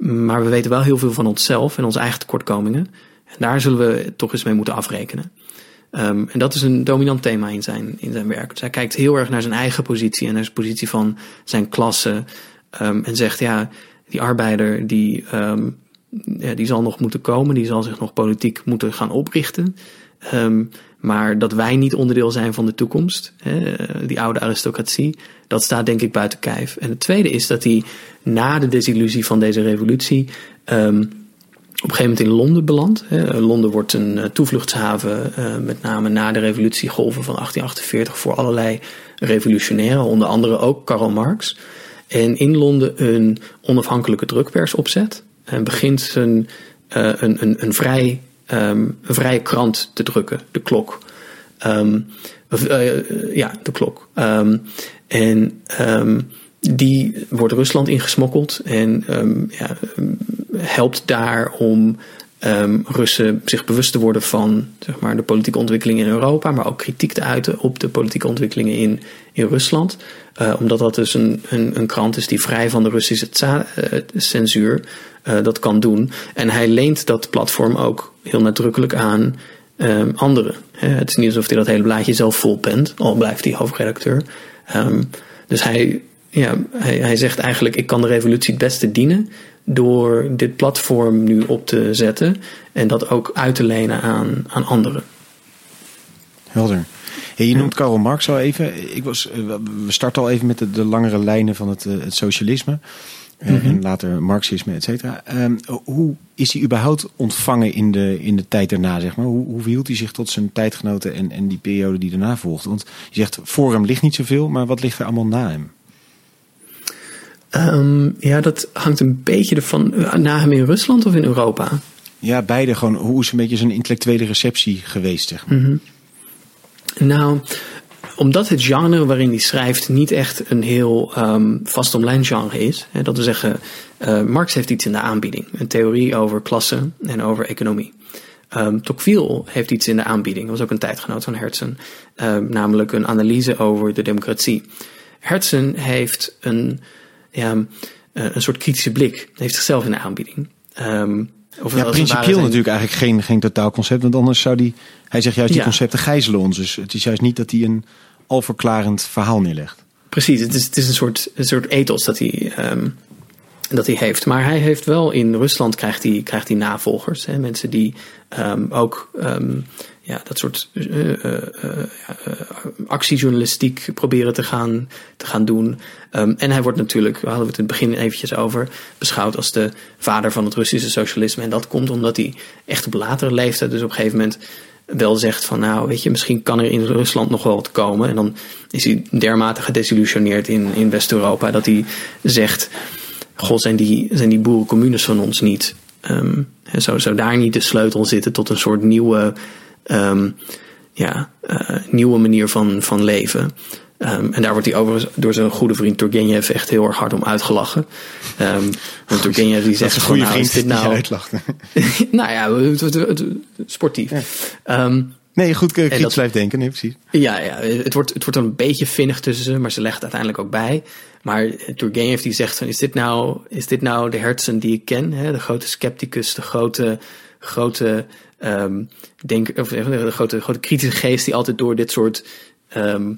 D: maar we weten wel heel veel van onszelf en onze eigen tekortkomingen. En daar zullen we toch eens mee moeten afrekenen. Um, en dat is een dominant thema in zijn, in zijn werk. Dus hij kijkt heel erg naar zijn eigen positie en naar zijn positie van zijn klasse. Um, en zegt, ja, die arbeider die, um, ja, die zal nog moeten komen, die zal zich nog politiek moeten gaan oprichten. Maar dat wij niet onderdeel zijn van de toekomst, hè, die oude aristocratie, dat staat denk ik buiten kijf. En het tweede is dat hij na de desillusie van deze revolutie op een gegeven moment in Londen beland. Londen wordt een toevluchtshaven, met name na de revolutiegolven van 1848, voor allerlei revolutionairen, onder andere ook Karl Marx. En in Londen een onafhankelijke drukpers opzet en begint een, een, een, vrij, um, een vrije krant te drukken, de klok. Um, uh, ja, de klok. Um, en die wordt Rusland ingesmokkeld en ja, helpt daar om Russen zich bewust te worden van zeg maar, de politieke ontwikkelingen in Europa, maar ook kritiek te uiten op de politieke ontwikkelingen in, in Rusland. Uh, omdat dat dus een, een, een, krant is die vrij van de Russische uh, censuur uh, dat kan doen. En hij leent dat platform ook heel nadrukkelijk aan um, anderen. het is niet alsof hij dat hele blaadje zelf vol pent, al blijft hij hoofdredacteur. Um, dus hij ja, hij, hij zegt eigenlijk: ik kan de revolutie het beste dienen door dit platform nu op te zetten en dat ook uit te lenen aan, aan anderen.
B: Helder. Hey, je noemt Karl Marx al even. Ik was, we starten al even met de, de langere lijnen van het, het socialisme. Mm -hmm. En later Marxisme, et cetera. Um, hoe is hij überhaupt ontvangen in de, in de tijd daarna, zeg maar? Hoe, hoe verhield hij zich tot zijn tijdgenoten en, en die periode die daarna volgde? Want je zegt, voor hem ligt niet zoveel, maar wat ligt er allemaal na hem?
D: Um, ja, dat hangt een beetje ervan. Na hem in Rusland of in Europa?
B: ja, beide gewoon, hoe is een beetje zijn intellectuele receptie geweest, zeg maar?
D: Mhm. Nou, omdat het genre waarin hij schrijft niet echt een heel um, vastomlijnd genre is. Hè, dat wil zeggen, uh, Marx heeft iets in de aanbieding. Een theorie over klasse en over economie. Um, Tocqueville heeft iets in de aanbieding. Dat was ook een tijdgenoot van Herzen. Um, namelijk een analyse over de democratie. Herzen heeft een, ja, een soort kritische blik. heeft zichzelf in de aanbieding.
B: Of ja, principieel natuurlijk eigenlijk geen, geen totaalconcept. Want anders zou die, hij zegt juist die ja. concepten gijzelen ons. Dus het is juist niet dat hij een alverklarend verhaal neerlegt.
D: Precies, het is, het is een, soort, een soort ethos dat hij, um, dat hij heeft. Maar hij heeft wel in Rusland krijgt hij, krijgt hij navolgers. Hè? Mensen die um, ook um, ja, dat soort uh, uh, uh, actiejournalistiek proberen te gaan, te gaan doen. Um, en hij wordt natuurlijk, we hadden het in het begin eventjes over, beschouwd als de vader van het Russische socialisme. En dat komt omdat hij echt op latere leeftijd, dus op een gegeven moment wel zegt van nou weet je, misschien kan er in Rusland nog wel wat komen. En dan is hij dermate gedesillusioneerd in, in West-Europa dat hij zegt, god zijn die, zijn die boerencommunes van ons niet. Um, zou, zou daar niet de sleutel zitten tot een soort nieuwe, um, ja, uh, nieuwe manier van, van leven. Um, en daar wordt hij overigens door zijn goede vriend Turgenev echt heel erg hard om uitgelachen. Um, want Turgenev die zegt
B: van, nou, is dit nou...
D: nou ja, sportief. Ja. Um,
B: nee, goed kritisch blijft denken, nee precies.
D: Ja, ja het, wordt, het wordt een beetje vinnig tussen ze, maar ze legt uiteindelijk ook bij. Maar Turgenev die zegt van, is dit nou, is dit nou de Herzen die ik ken? Hè? De grote scepticus, de grote, grote, um, denk, of, de grote, grote kritische geest die altijd door dit soort... Um,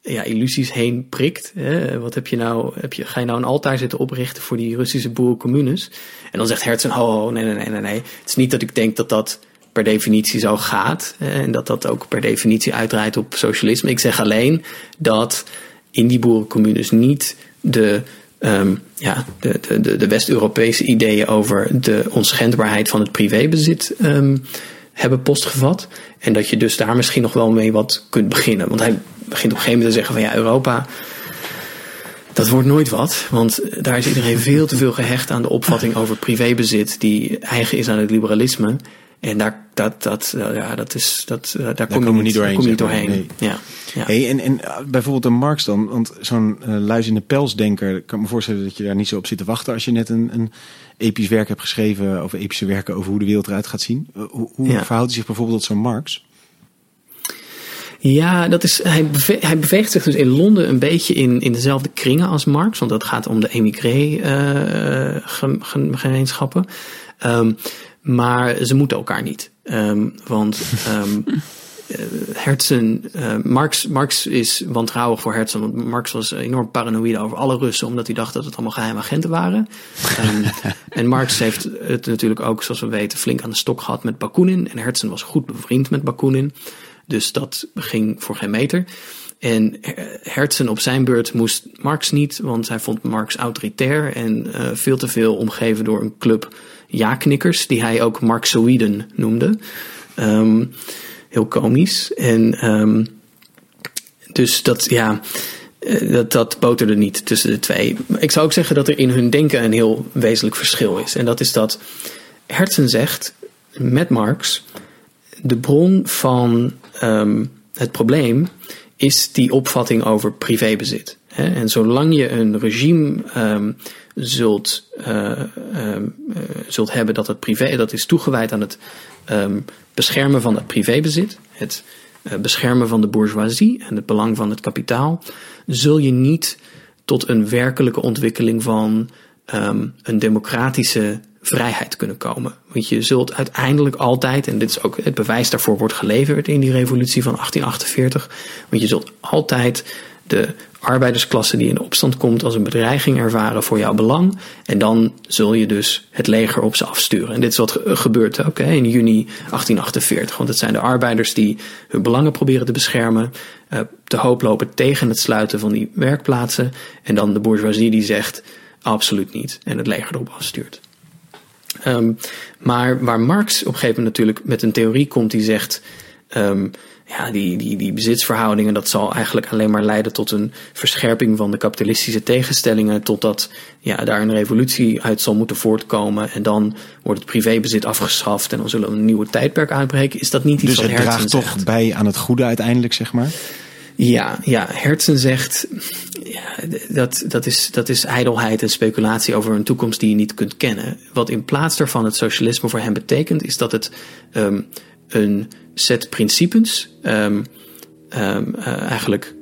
D: ja, illusies heen prikt. Hè? Wat heb je nou? Heb je, ga je nou een altaar zitten oprichten voor die Russische boerencommunes? En dan zegt Herzen, oh, oh nee, nee, nee, nee, nee. Het is niet dat ik denk dat dat per definitie zo gaat. En dat dat ook per definitie uitdraait op socialisme. Ik zeg alleen dat in die boerencommunes niet de, um, ja, de, de, de West-Europese ideeën over de onschendbaarheid van het privébezit um, hebben postgevat. En dat je dus daar misschien nog wel mee wat kunt beginnen. Want hij begint op een gegeven moment te zeggen van ja, Europa, dat wordt nooit wat. Want daar is iedereen veel te veel gehecht aan de opvatting over privébezit die eigen is aan het liberalisme. En daar, dat, dat, ja, dat is, dat, daar, daar kom je niet doorheen. Kom je niet doorheen. Nee. Ja,
B: ja. Hey, en, en uh, bijvoorbeeld een Marx dan, want zo'n uh, luis in de pelsdenker, kan me voorstellen dat je daar niet zo op zit te wachten als je net een, een episch werk hebt geschreven, of epische werken over hoe de wereld eruit gaat zien. Hoe hoe ja. verhoudt hij zich bijvoorbeeld tot zo'n Marx?
D: Ja, dat is, hij, hij beweegt zich dus in Londen een beetje in, in dezelfde kringen als Marx. Want dat gaat om de emigré-gemeenschappen. Uh, um, maar ze moeten elkaar niet. Um, want um, Herzen, uh, Marx, Marx is wantrouwig voor Herzen. Want Marx was enorm paranoïde over alle Russen, omdat hij dacht dat het allemaal geheime agenten waren. um, en Marx heeft het natuurlijk ook, zoals we weten, flink aan de stok gehad met Bakunin. En Herzen was goed bevriend met Bakunin. Dus dat ging voor geen meter. En Herzen op zijn beurt moest Marx niet, want hij vond Marx autoritair en uh, veel te veel omgeven door een club ja-knikkers, die hij ook Marxoïden noemde. Um, heel komisch. En um, dus dat, ja, eh, dat, dat boterde niet tussen de twee. Ik zou ook zeggen dat er in hun denken een heel wezenlijk verschil is. En dat is dat Herzen zegt met Marx de bron van um, het probleem is die opvatting over privébezit. En zolang je een regime um, zult, uh, um, uh, zult hebben dat het privé, dat is toegewijd aan het um, beschermen van het privébezit, het uh, beschermen van de bourgeoisie en het belang van het kapitaal, zul je niet tot een werkelijke ontwikkeling van een democratische vrijheid kunnen komen. Want je zult uiteindelijk altijd, en dit is ook het bewijs daarvoor wordt geleverd in die revolutie van 1848, want je zult altijd de arbeidersklasse die in opstand komt als een bedreiging ervaren voor jouw belang. En dan zul je dus het leger op ze afsturen. En dit is wat gebeurt ook hè, in juni 1848. Want het zijn de arbeiders die hun belangen proberen te beschermen. Uh, te hoop lopen tegen het sluiten van die werkplaatsen. En dan de bourgeoisie die zegt absoluut niet. En het leger erop afstuurt. Um, maar waar Marx op een gegeven moment natuurlijk met een theorie komt die zegt. um, ja, die, die, die bezitsverhoudingen, dat zal eigenlijk alleen maar leiden tot een verscherping van de kapitalistische tegenstellingen, totdat ja, daar een revolutie uit zal moeten voortkomen. En dan wordt het privébezit afgeschaft en dan zullen we een nieuwe tijdperk uitbreken. Is dat niet iets
B: dus
D: wat
B: het draagt toch bij aan het goede uiteindelijk, zeg maar?
D: Ja, ja, Hertzen zegt ja, dat, dat, is, dat is ijdelheid en speculatie over een toekomst die je niet kunt kennen. Wat in plaats daarvan het socialisme voor hem betekent, is dat het um, een set principes um, um, uh, eigenlijk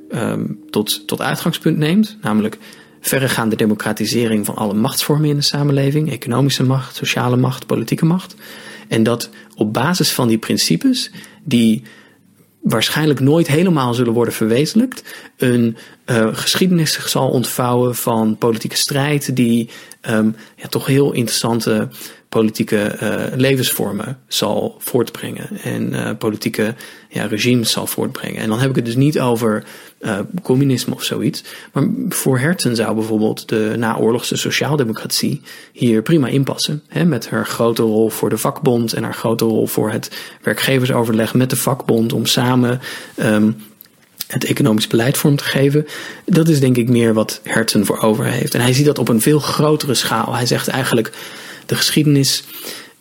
D: tot, tot uitgangspunt neemt. Namelijk verregaande democratisering van alle machtsvormen in de samenleving. Economische macht, sociale macht, politieke macht. En dat op basis van die principes, die waarschijnlijk nooit helemaal zullen worden verwezenlijkt, een uh, geschiedenis zich zal ontvouwen van politieke strijd die ja, toch heel interessante politieke uh, levensvormen zal voortbrengen en uh, politieke ja, regimes zal voortbrengen. En dan heb ik het dus niet over uh, communisme of zoiets. Maar voor Herzen zou bijvoorbeeld de naoorlogse sociaaldemocratie hier prima inpassen. Hè, met haar grote rol voor de vakbond en haar grote rol voor het werkgeversoverleg met de vakbond om samen um, het economisch beleid vorm te geven. Dat is denk ik meer wat Herzen voor over heeft. En hij ziet dat op een veel grotere schaal. Hij zegt eigenlijk de geschiedenis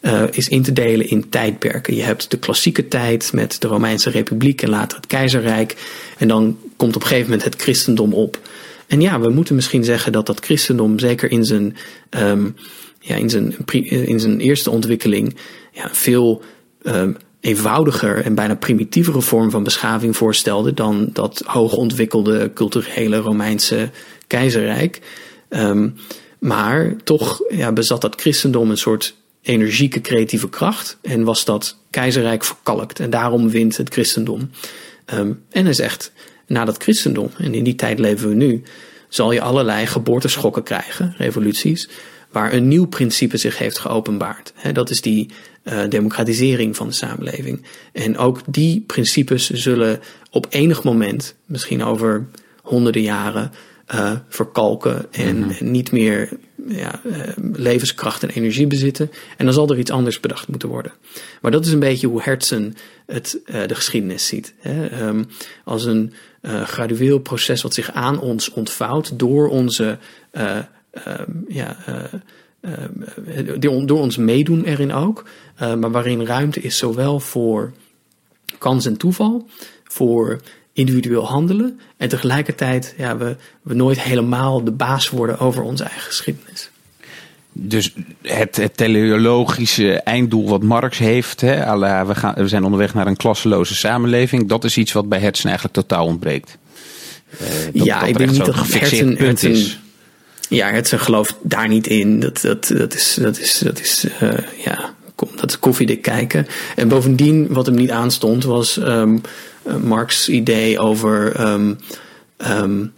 D: uh, is in te delen in tijdperken. Je hebt de klassieke tijd met de Romeinse Republiek en later het keizerrijk. En dan komt op een gegeven moment het christendom op. En ja, we moeten misschien zeggen dat dat christendom zeker in zijn, um, ja, in zijn, in zijn eerste ontwikkeling ja, veel um, eenvoudiger en bijna primitievere vorm van beschaving voorstelde dan dat hoogontwikkelde culturele Romeinse keizerrijk. Um, maar toch ja, bezat dat christendom een soort energieke creatieve kracht en was dat keizerrijk verkalkt. En daarom wint het christendom. Um, en hij zegt, na dat christendom, en in die tijd leven we nu, zal je allerlei geboorteschokken krijgen, revoluties, waar een nieuw principe zich heeft geopenbaard. Dat is die uh, democratisering van de samenleving. En ook die principes zullen op enig moment, misschien over honderden jaren, uh, verkalken en, mm -hmm. niet meer ja, uh, levenskracht en energie bezitten. En dan zal er iets anders bedacht moeten worden. Maar dat is een beetje hoe Hertzen het, uh, de geschiedenis ziet. Hè? Um, als een gradueel proces wat zich aan ons ontvouwt door onze ja, door ons meedoen erin ook. maar waarin ruimte is zowel voor kans en toeval, voor individueel handelen. En tegelijkertijd ja, we, we nooit helemaal de baas worden over onze eigen geschiedenis.
E: Dus het, het teleologische einddoel wat Marx heeft, hè, we, gaan, we zijn onderweg naar een klasseloze samenleving, dat is iets wat bij Hertzen eigenlijk totaal ontbreekt.
D: Uh, dat, ja, dat ik denk niet dat Hertzen, punt is. Ja, Hertzen gelooft daar niet in. Dat, dat, dat is, dat is, dat is uh, ja, dat is koffiedik kijken. En bovendien, wat hem niet aanstond, was um, Marx' idee over um, um,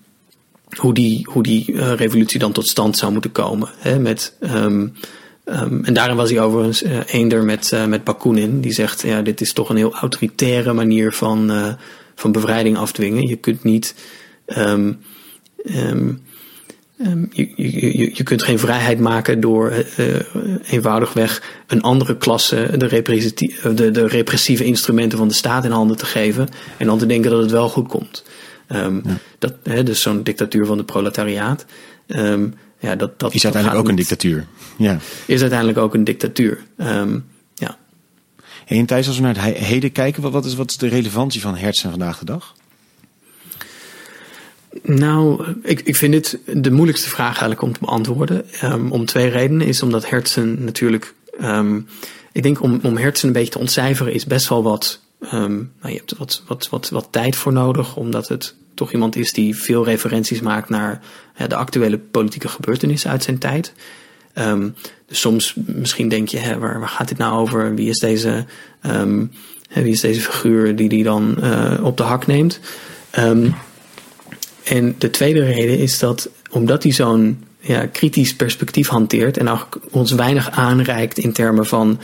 D: hoe die, hoe die uh, revolutie dan tot stand zou moeten komen. Hè, met, en daarin was hij overigens uh, eender met, met Bakunin. Die zegt, ja, dit is toch een heel autoritaire manier van, van bevrijding afdwingen. Je kunt niet... je, je, je kunt geen vrijheid maken door uh, eenvoudigweg een andere klasse de, de, de, repressieve instrumenten van de staat in handen te geven en dan te denken dat het wel goed komt. Um, ja. dat, hè, dus zo'n dictatuur van de proletariaat. Um, ja, dat, dat,
B: is uiteindelijk ook een dictatuur. Ja.
D: Is uiteindelijk ook een dictatuur. Ja.
B: En Thijs, als we naar het heden kijken, wat, wat, is, wat is de relevantie van Hertzen vandaag de dag?
D: Nou, ik, ik vind dit de moeilijkste vraag eigenlijk om te beantwoorden. Um, om twee redenen. Is omdat Hertzen natuurlijk. Um, ik denk om, om Hertzen een beetje te ontcijferen is best wel wat. Um, nou, je hebt wat, wat, wat, wat tijd voor nodig, omdat het toch iemand is die veel referenties maakt naar de actuele politieke gebeurtenissen uit zijn tijd. Dus soms misschien denk je, hè, waar, waar gaat dit nou over? Wie is deze, wie is deze figuur die die dan uh, op de hak neemt? Um, en de tweede reden is dat omdat hij zo'n ja, kritisch perspectief hanteert en ons weinig aanreikt in termen van.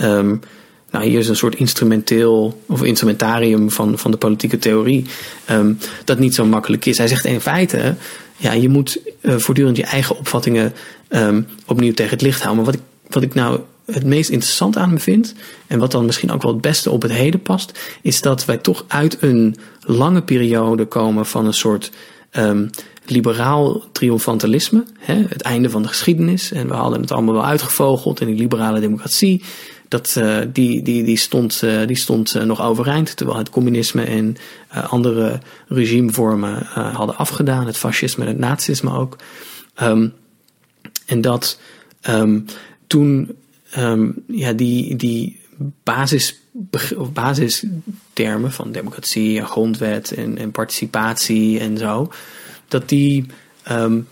D: Um, nou, hier is een soort instrumenteel of instrumentarium van, van de politieke theorie. Um, dat niet zo makkelijk is. Hij zegt in feite. Ja, je moet uh, voortdurend je eigen opvattingen um, opnieuw tegen het licht houden. Maar wat ik, wat ik nou het meest interessant aan me vind, en wat dan misschien ook wel het beste op het heden past, is dat wij toch uit een lange periode komen van een soort um, liberaal triomfantalisme. Hè, het einde van de geschiedenis. En we hadden het allemaal wel uitgevogeld in die liberale democratie. Dat, uh, die, die, die stond, uh, die stond uh, nog overeind, terwijl het communisme en andere regimevormen hadden afgedaan. Het fascisme en het nazisme ook. Um, en dat um, toen um, ja, die, die basis, basistermen van democratie en grondwet en, en participatie en zo, dat die um,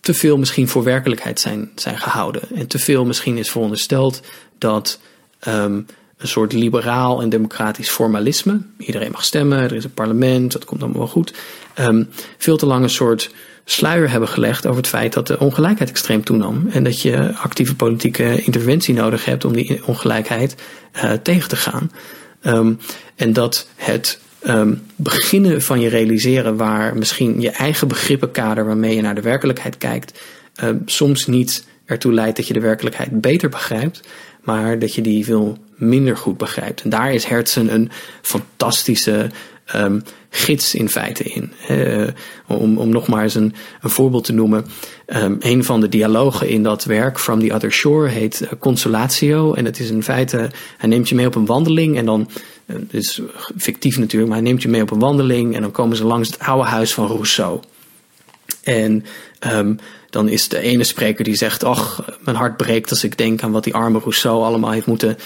D: te veel misschien voor werkelijkheid zijn, zijn gehouden. En te veel misschien is verondersteld dat um, een soort liberaal en democratisch formalisme, iedereen mag stemmen, er is een parlement, dat komt allemaal wel goed, veel te lang een soort sluier hebben gelegd over het feit dat de ongelijkheid extreem toenam. En dat je actieve politieke interventie nodig hebt om die ongelijkheid uh, tegen te gaan. Um, en dat het um, beginnen van je realiseren waar misschien je eigen begrippenkader waarmee je naar de werkelijkheid kijkt, um, soms niet ertoe leidt dat je de werkelijkheid beter begrijpt, maar dat je die veel minder goed begrijpt. En daar is Hertzen een fantastische gids in feite in. Uh, om, om nog maar eens een, een voorbeeld te noemen. Um, een van de dialogen in dat werk, From the Other Shore, heet uh, Consolatio. En het is in feite, hij neemt je mee op een wandeling en dan, uh, het is fictief natuurlijk, maar hij neemt je mee op een wandeling en dan komen ze langs het oude huis van Rousseau. En um, dan is de ene spreker die zegt, ach, mijn hart breekt als ik denk aan wat die arme Rousseau allemaal heeft moeten,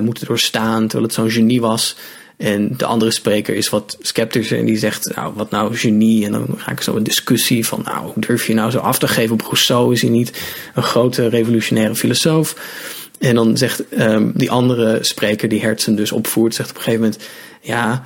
D: moeten doorstaan, terwijl het zo'n genie was. En de andere spreker is wat sceptischer en die zegt, nou, wat nou genie? En dan ga ik zo een discussie van, nou, durf je nou zo af te geven op Rousseau? Is hij niet een grote revolutionaire filosoof? En dan zegt um, die andere spreker, die Hertzen dus opvoert, zegt op een gegeven moment, ja,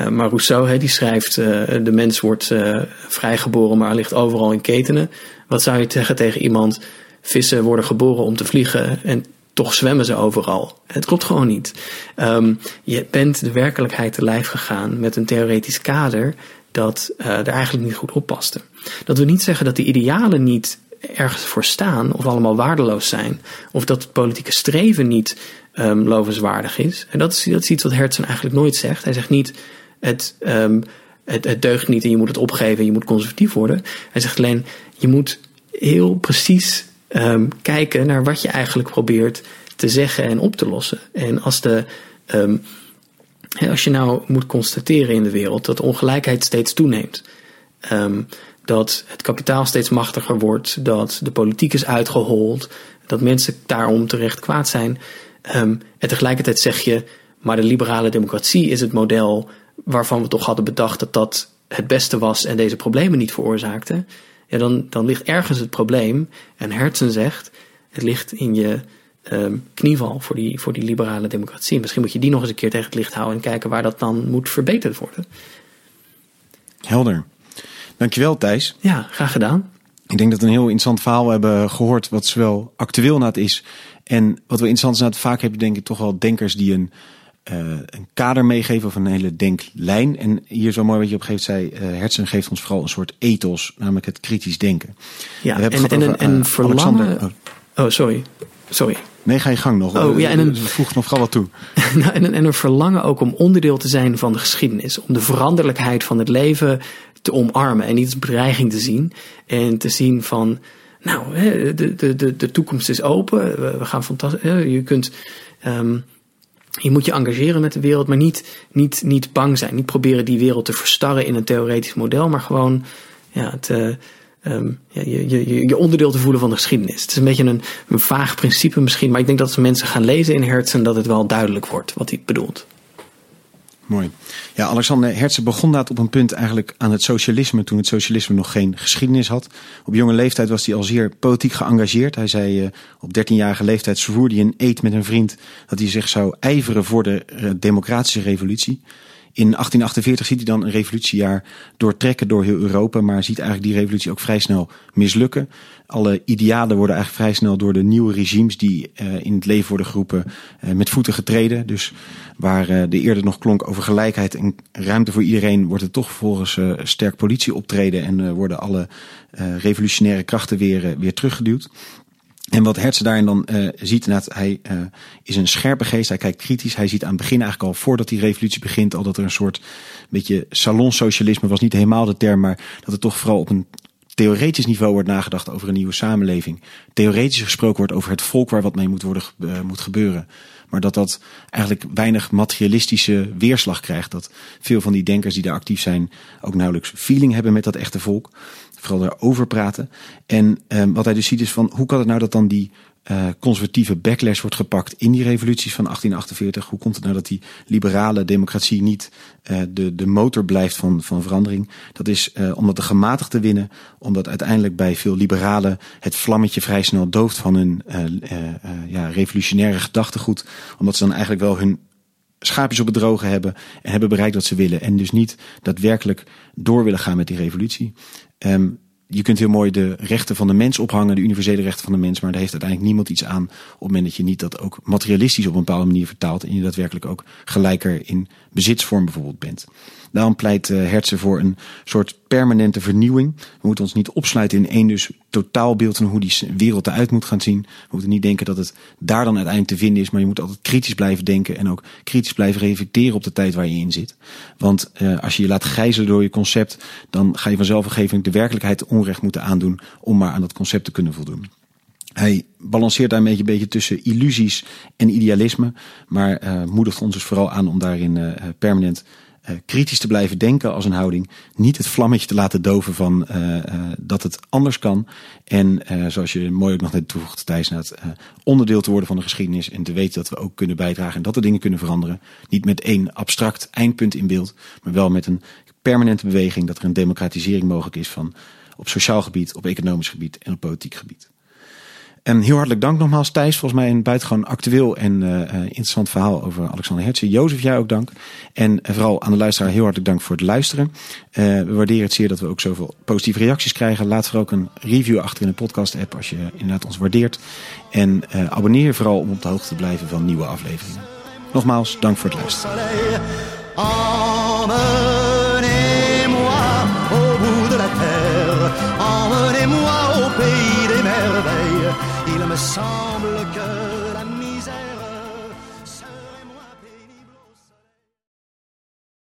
D: uh, maar Rousseau, he, die schrijft, uh, de mens wordt uh, vrijgeboren, maar ligt overal in ketenen. Wat zou je zeggen tegen iemand, vissen worden geboren om te vliegen en toch zwemmen ze overal. Het klopt gewoon niet. Um, je bent de werkelijkheid te lijf gegaan met een theoretisch kader dat uh, er eigenlijk niet goed op paste. Dat wil niet zeggen dat de idealen niet ergens voor staan of allemaal waardeloos zijn. Of dat het politieke streven niet um, lovenswaardig is. En dat is, is iets wat Hertzen eigenlijk nooit zegt. Hij zegt niet het, um, het, het deugt niet en je moet het opgeven en je moet conservatief worden. Hij zegt alleen je moet heel precies um, kijken naar wat je eigenlijk probeert te zeggen en op te lossen. En als, de, um, als je nou moet constateren in de wereld dat de ongelijkheid steeds toeneemt, um, dat het kapitaal steeds machtiger wordt, dat de politiek is uitgehold, dat mensen daarom terecht kwaad zijn. En tegelijkertijd zeg je, maar de liberale democratie is het model waarvan we toch hadden bedacht dat dat het beste was en deze problemen niet veroorzaakte ja, dan, dan ligt ergens het probleem. En Hertzen zegt, het ligt in je um, knieval voor die, voor die liberale democratie. Misschien moet je die nog eens een keer tegen het licht houden en kijken waar dat dan moet verbeterd worden.
B: Helder. Dankjewel Thijs.
D: Ja, graag gedaan.
B: Ik denk dat we een heel interessant verhaal hebben gehoord, wat zowel actueel na het is. En wat we interessant is, na het vaak heb je denk ik toch wel denkers die een een kader meegeven of een hele denklijn. En hier zo mooi wat je op een gegeven zei, uh, Hertzen geeft ons vooral een soort ethos, namelijk het kritisch denken.
D: Ja, en, en, over, en uh, verlangen... Oh. oh. sorry. Sorry.
B: Nee, ga je gang nog.
D: Oh, ja, en een,
B: voeg nog vooral wat toe.
D: nou, en, en een verlangen ook om onderdeel te zijn van de geschiedenis. Om de veranderlijkheid van het leven te omarmen en niet als bedreiging te zien. En te zien van, nou, de, de, de, de toekomst is open. We, gaan fantastisch. Je kunt... Um, je moet je engageren met de wereld, maar niet, niet, niet bang zijn. Niet proberen die wereld te verstarren in een theoretisch model, maar gewoon ja, uh, um, ja, je, je, je onderdeel te voelen van de geschiedenis. Het is een beetje een, een vaag principe misschien, maar ik denk dat als mensen gaan lezen in Hertzen, dat het wel duidelijk wordt wat hij bedoelt.
B: Mooi. Ja, Alexander Hertzen begon dat op een punt eigenlijk aan het socialisme, toen het socialisme nog geen geschiedenis had. Op jonge leeftijd was hij al zeer politiek geëngageerd. Hij zei uh, op 13-jarige leeftijd vervoerde hij een eet met een vriend dat hij zich zou ijveren voor de uh, democratische revolutie. In 1848 ziet hij dan een revolutiejaar doortrekken door heel Europa, maar ziet eigenlijk die revolutie ook vrij snel mislukken. Alle idealen worden eigenlijk vrij snel door de nieuwe regimes die uh, in het leven worden geroepen uh, met voeten getreden. Dus waar uh, de eerder nog klonk over gelijkheid en ruimte voor iedereen, wordt het toch volgens sterk politie optreden en worden alle revolutionaire krachten weer, weer teruggeduwd. En wat Hertz daarin dan uh, ziet, inderdaad, hij uh, is een scherpe geest. Hij kijkt kritisch. Hij ziet aan het begin eigenlijk al, voordat die revolutie begint, al dat er een soort beetje salonsocialisme was niet helemaal de term, maar dat er toch vooral op een theoretisch niveau wordt nagedacht over een nieuwe samenleving. Theoretisch gesproken wordt over het volk waar wat mee moet, worden, uh, moet gebeuren. Maar dat dat eigenlijk weinig materialistische weerslag krijgt. Dat veel van die denkers die daar actief zijn ook nauwelijks feeling hebben met dat echte volk. Vooral praten. En um, wat hij dus ziet is van hoe kan het nou dat dan die uh, conservatieve backlash wordt gepakt in die revoluties van 1848? Hoe komt het nou dat die liberale democratie niet uh, de, de motor blijft van, van verandering? Dat is uh, omdat de gematigden winnen, omdat uiteindelijk bij veel liberalen het vlammetje vrij snel dooft van hun ja, revolutionaire gedachtegoed, omdat ze dan eigenlijk wel hun schaapjes op het droge hebben en hebben bereikt wat ze willen. En dus niet daadwerkelijk door willen gaan met die revolutie. Um, je kunt heel mooi de rechten van de mens ophangen, de universele rechten van de mens, maar daar heeft uiteindelijk niemand iets aan op het moment dat je niet dat ook materialistisch op een bepaalde manier vertaalt en je daadwerkelijk ook gelijker in bezitsvorm bijvoorbeeld bent. Daarom pleit uh, Hertzen voor een soort permanente vernieuwing. We moeten ons niet opsluiten in één dus totaalbeeld van hoe die wereld eruit moet gaan zien. We moeten niet denken dat het daar dan uiteindelijk te vinden is, maar je moet altijd kritisch blijven denken en ook kritisch blijven reflecteren op de tijd waar je in zit. Want uh, als je je laat gijzelen door je concept, dan ga je vanzelf een gegeven de werkelijkheid onrecht moeten aandoen om maar aan dat concept te kunnen voldoen. Hij balanceert daar een beetje, beetje tussen illusies en idealisme, maar uh, moedigt ons dus vooral aan om daarin uh, permanent kritisch te blijven denken als een houding. Niet het vlammetje te laten doven van uh, uh, dat het anders kan. En zoals je mooi ook nog net toevoegt, Thijs, onderdeel te worden van de geschiedenis. En te weten dat we ook kunnen bijdragen en dat de dingen kunnen veranderen. Niet met één abstract eindpunt in beeld, maar wel met een permanente beweging. Dat er een democratisering mogelijk is van op sociaal gebied, op economisch gebied en op politiek gebied. En heel hartelijk dank nogmaals Thijs. Volgens mij een buitengewoon actueel en uh, interessant verhaal over Alexander Hertzen. Jozef, jij ook dank. En uh, vooral aan de luisteraar heel hartelijk dank voor het luisteren. We waarderen het zeer dat we ook zoveel positieve reacties krijgen. Laat vooral ook een review achter in de podcast app als je inderdaad ons waardeert. En abonneer je vooral om op de hoogte te blijven van nieuwe afleveringen. Nogmaals, dank voor het luisteren.